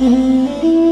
Mm-hmm.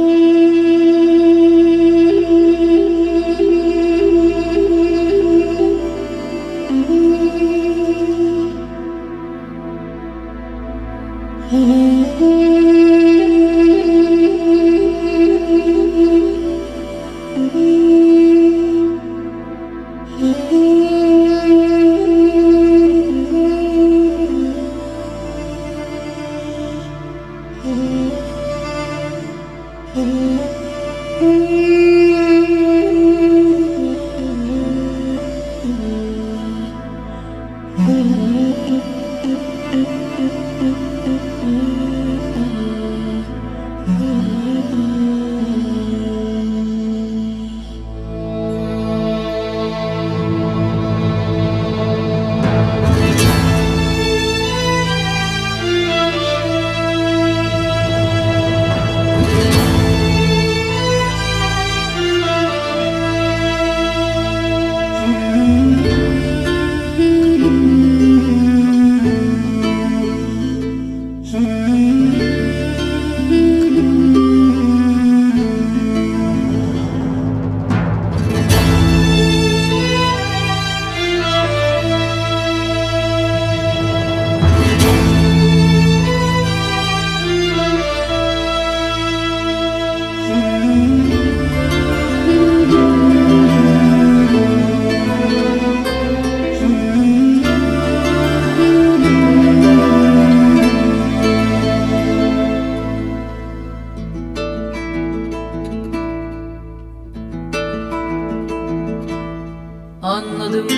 Anladım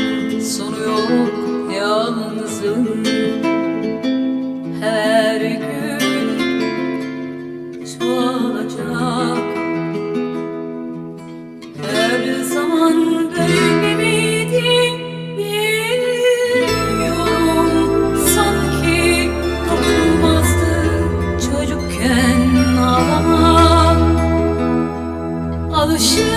sonu yok yalnızım. Her gün çoğalacak. Her zaman böyle miydi bilmiyorum Sanki dokunmazdı çocukken ağlamak Alışır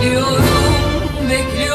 Bekliyorum, bekliyorum.